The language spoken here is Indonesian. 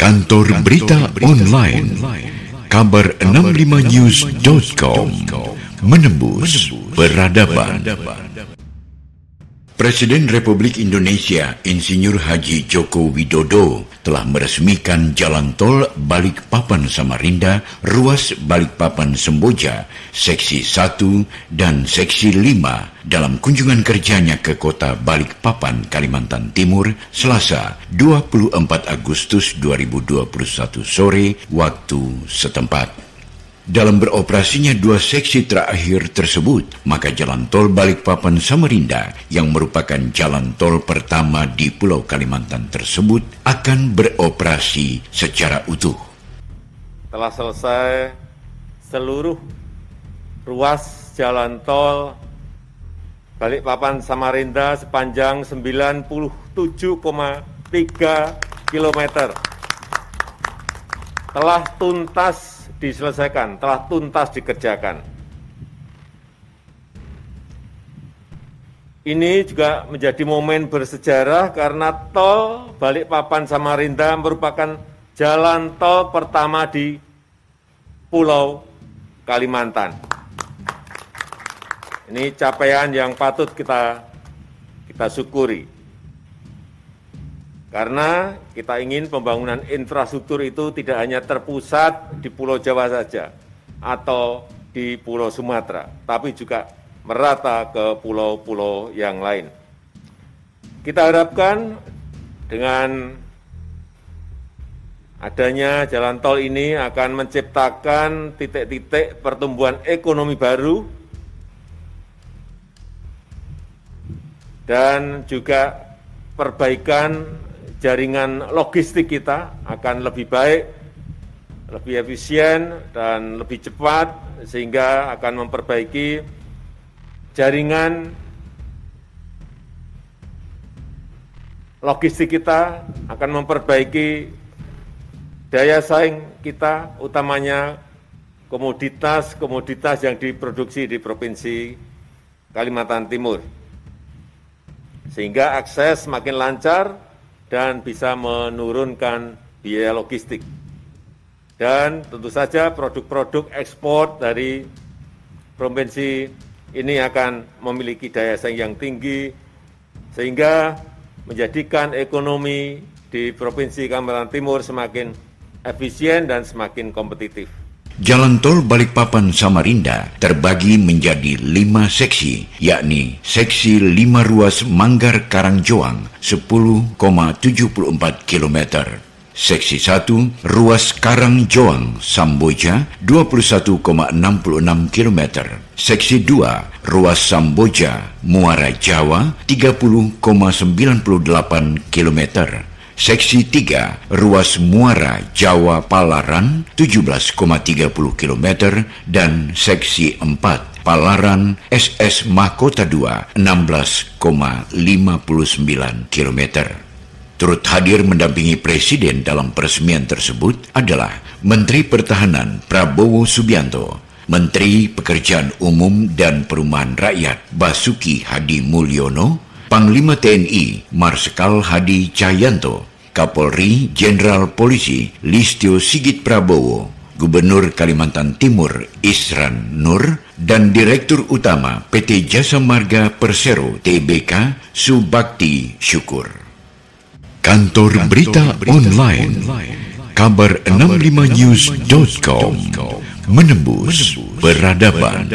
Kantor Berita Online Kabar 65news.com Menembus Peradaban Presiden Republik Indonesia Insinyur Haji Joko Widodo telah meresmikan jalan tol Balikpapan Samarinda, ruas Balikpapan Semboja, seksi 1 dan seksi 5 dalam kunjungan kerjanya ke kota Balikpapan, Kalimantan Timur, Selasa 24 Agustus 2021 sore waktu setempat. Dalam beroperasinya dua seksi terakhir tersebut, maka jalan tol Balikpapan Samarinda yang merupakan jalan tol pertama di Pulau Kalimantan tersebut akan beroperasi secara utuh. Telah selesai seluruh ruas jalan tol Balikpapan Samarinda sepanjang 97,3 km. Telah tuntas diselesaikan, telah tuntas dikerjakan. Ini juga menjadi momen bersejarah karena tol Balikpapan Samarinda merupakan jalan tol pertama di Pulau Kalimantan. Ini capaian yang patut kita kita syukuri. Karena kita ingin pembangunan infrastruktur itu tidak hanya terpusat di Pulau Jawa saja atau di Pulau Sumatera, tapi juga merata ke pulau-pulau yang lain. Kita harapkan dengan adanya jalan tol ini akan menciptakan titik-titik pertumbuhan ekonomi baru dan juga perbaikan jaringan logistik kita akan lebih baik, lebih efisien, dan lebih cepat, sehingga akan memperbaiki jaringan logistik kita, akan memperbaiki daya saing kita, utamanya komoditas-komoditas yang diproduksi di Provinsi Kalimantan Timur. Sehingga akses semakin lancar, dan bisa menurunkan biaya logistik. Dan tentu saja produk-produk ekspor dari provinsi ini akan memiliki daya saing yang tinggi, sehingga menjadikan ekonomi di Provinsi Kalimantan Timur semakin efisien dan semakin kompetitif. Jalan tol Balikpapan Samarinda terbagi menjadi lima seksi, yakni seksi lima ruas Manggar Karangjoang 10,74 km. Seksi 1, ruas Karangjoang Samboja 21,66 km. Seksi 2, ruas Samboja Muara Jawa 30,98 km Seksi 3, Ruas Muara Jawa Palaran 17,30 km dan Seksi 4, Palaran SS Mahkota 2 16,59 km. Turut hadir mendampingi Presiden dalam peresmian tersebut adalah Menteri Pertahanan Prabowo Subianto, Menteri Pekerjaan Umum dan Perumahan Rakyat Basuki Hadi Mulyono, Panglima TNI Marsikal Hadi Cahyanto, Kapolri Jenderal Polisi Listio Sigit Prabowo, Gubernur Kalimantan Timur Isran Nur, dan Direktur Utama PT Jasa Marga Persero TBK Subakti Syukur. Kantor, Berita, Online, kabar 65news.com menembus peradaban.